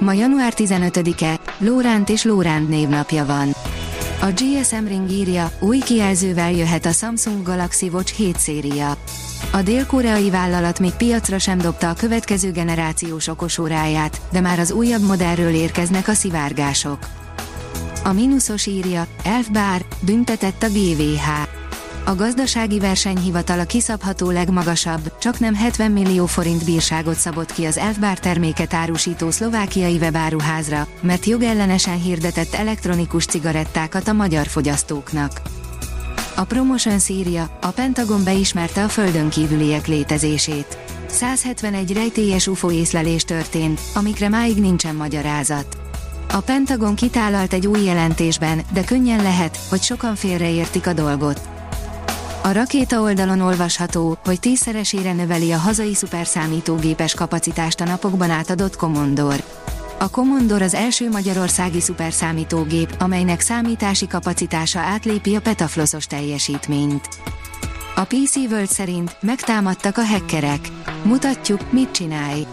Ma január 15-e, Lóránt és Lóránt névnapja van. A GSM Ring írja, új kijelzővel jöhet a Samsung Galaxy Watch 7 széria. A dél-koreai vállalat még piacra sem dobta a következő generációs okosóráját, de már az újabb modellről érkeznek a szivárgások. A mínuszos írja, Elfbár, büntetett a GVH. A gazdasági versenyhivatal kiszabható legmagasabb, csak nem 70 millió forint bírságot szabott ki az Elfbár terméket árusító szlovákiai webáruházra, mert jogellenesen hirdetett elektronikus cigarettákat a magyar fogyasztóknak. A Promotion szírja, a Pentagon beismerte a földön kívüliek létezését. 171 rejtélyes UFO észlelés történt, amikre máig nincsen magyarázat. A Pentagon kitálalt egy új jelentésben, de könnyen lehet, hogy sokan félreértik a dolgot. A rakéta oldalon olvasható, hogy tízszeresére növeli a hazai szuperszámítógépes kapacitást a napokban átadott Commodore. A Commodore az első magyarországi szuperszámítógép, amelynek számítási kapacitása átlépi a petafloszos teljesítményt. A PC World szerint megtámadtak a hackerek. Mutatjuk, mit csinálj.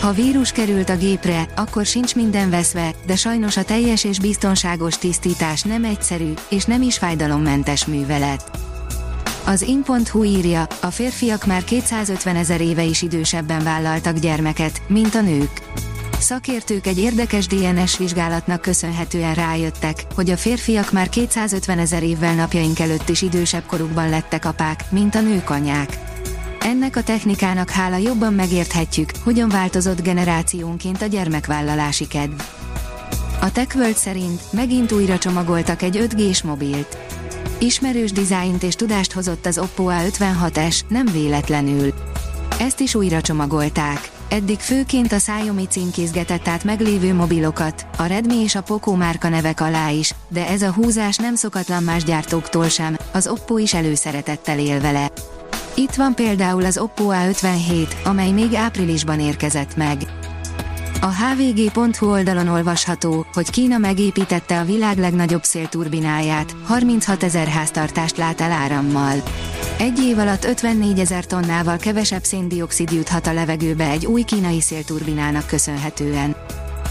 Ha vírus került a gépre, akkor sincs minden veszve, de sajnos a teljes és biztonságos tisztítás nem egyszerű, és nem is fájdalommentes művelet. Az in.hu írja, a férfiak már 250 ezer éve is idősebben vállaltak gyermeket, mint a nők. Szakértők egy érdekes DNS vizsgálatnak köszönhetően rájöttek, hogy a férfiak már 250 ezer évvel napjaink előtt is idősebb korukban lettek apák, mint a nők anyák. Ennek a technikának hála jobban megérthetjük, hogyan változott generációnként a gyermekvállalási kedv. A TechWorld szerint megint újra csomagoltak egy 5G-s mobilt. Ismerős dizájnt és tudást hozott az Oppo A56s, nem véletlenül. Ezt is újra csomagolták. Eddig főként a Xiaomi címkézgetett át meglévő mobilokat, a Redmi és a Poco márka nevek alá is, de ez a húzás nem szokatlan más gyártóktól sem, az Oppo is előszeretettel él vele. Itt van például az Oppo A57, amely még áprilisban érkezett meg. A hvg.hu oldalon olvasható, hogy Kína megépítette a világ legnagyobb szélturbináját, 36 ezer háztartást lát el árammal. Egy év alatt 54 ezer tonnával kevesebb széndiokszid juthat a levegőbe egy új kínai szélturbinának köszönhetően.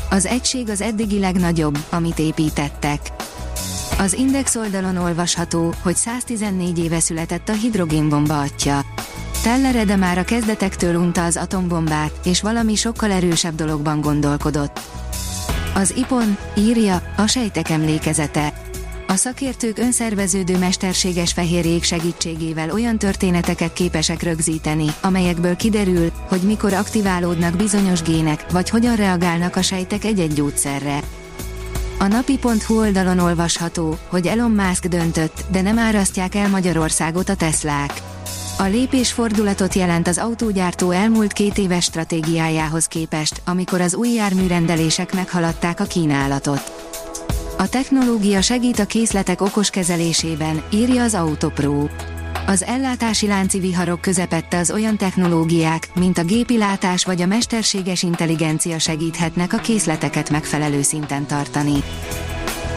Az egység az eddigi legnagyobb, amit építettek. Az Index oldalon olvasható, hogy 114 éve született a hidrogénbomba atya. Teller de már a kezdetektől unta az atombombát, és valami sokkal erősebb dologban gondolkodott. Az IPON írja a sejtek emlékezete. A szakértők önszerveződő mesterséges fehérjék segítségével olyan történeteket képesek rögzíteni, amelyekből kiderül, hogy mikor aktiválódnak bizonyos gének, vagy hogyan reagálnak a sejtek egy-egy gyógyszerre. A napi.hu oldalon olvasható, hogy Elon Musk döntött, de nem árasztják el Magyarországot a Teslák. A lépés fordulatot jelent az autógyártó elmúlt két éves stratégiájához képest, amikor az új járműrendelések meghaladták a kínálatot. A technológia segít a készletek okos kezelésében, írja az Autopro. Az ellátási lánci viharok közepette az olyan technológiák, mint a gépilátás vagy a mesterséges intelligencia segíthetnek a készleteket megfelelő szinten tartani.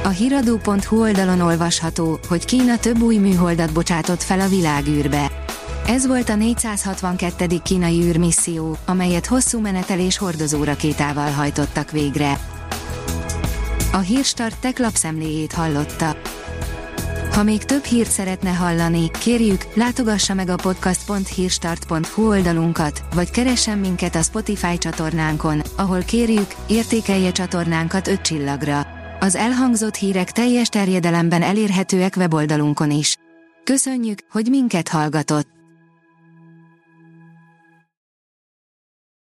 A hiradó.hu oldalon olvasható, hogy Kína több új műholdat bocsátott fel a világűrbe. Ez volt a 462. kínai űrmisszió, amelyet hosszú menetelés hordozórakétával hajtottak végre. A Hírstart tech hallotta. Ha még több hírt szeretne hallani, kérjük, látogassa meg a podcast.hírstart.hu oldalunkat, vagy keressen minket a Spotify csatornánkon, ahol kérjük, értékelje csatornánkat 5 csillagra. Az elhangzott hírek teljes terjedelemben elérhetőek weboldalunkon is. Köszönjük, hogy minket hallgatott!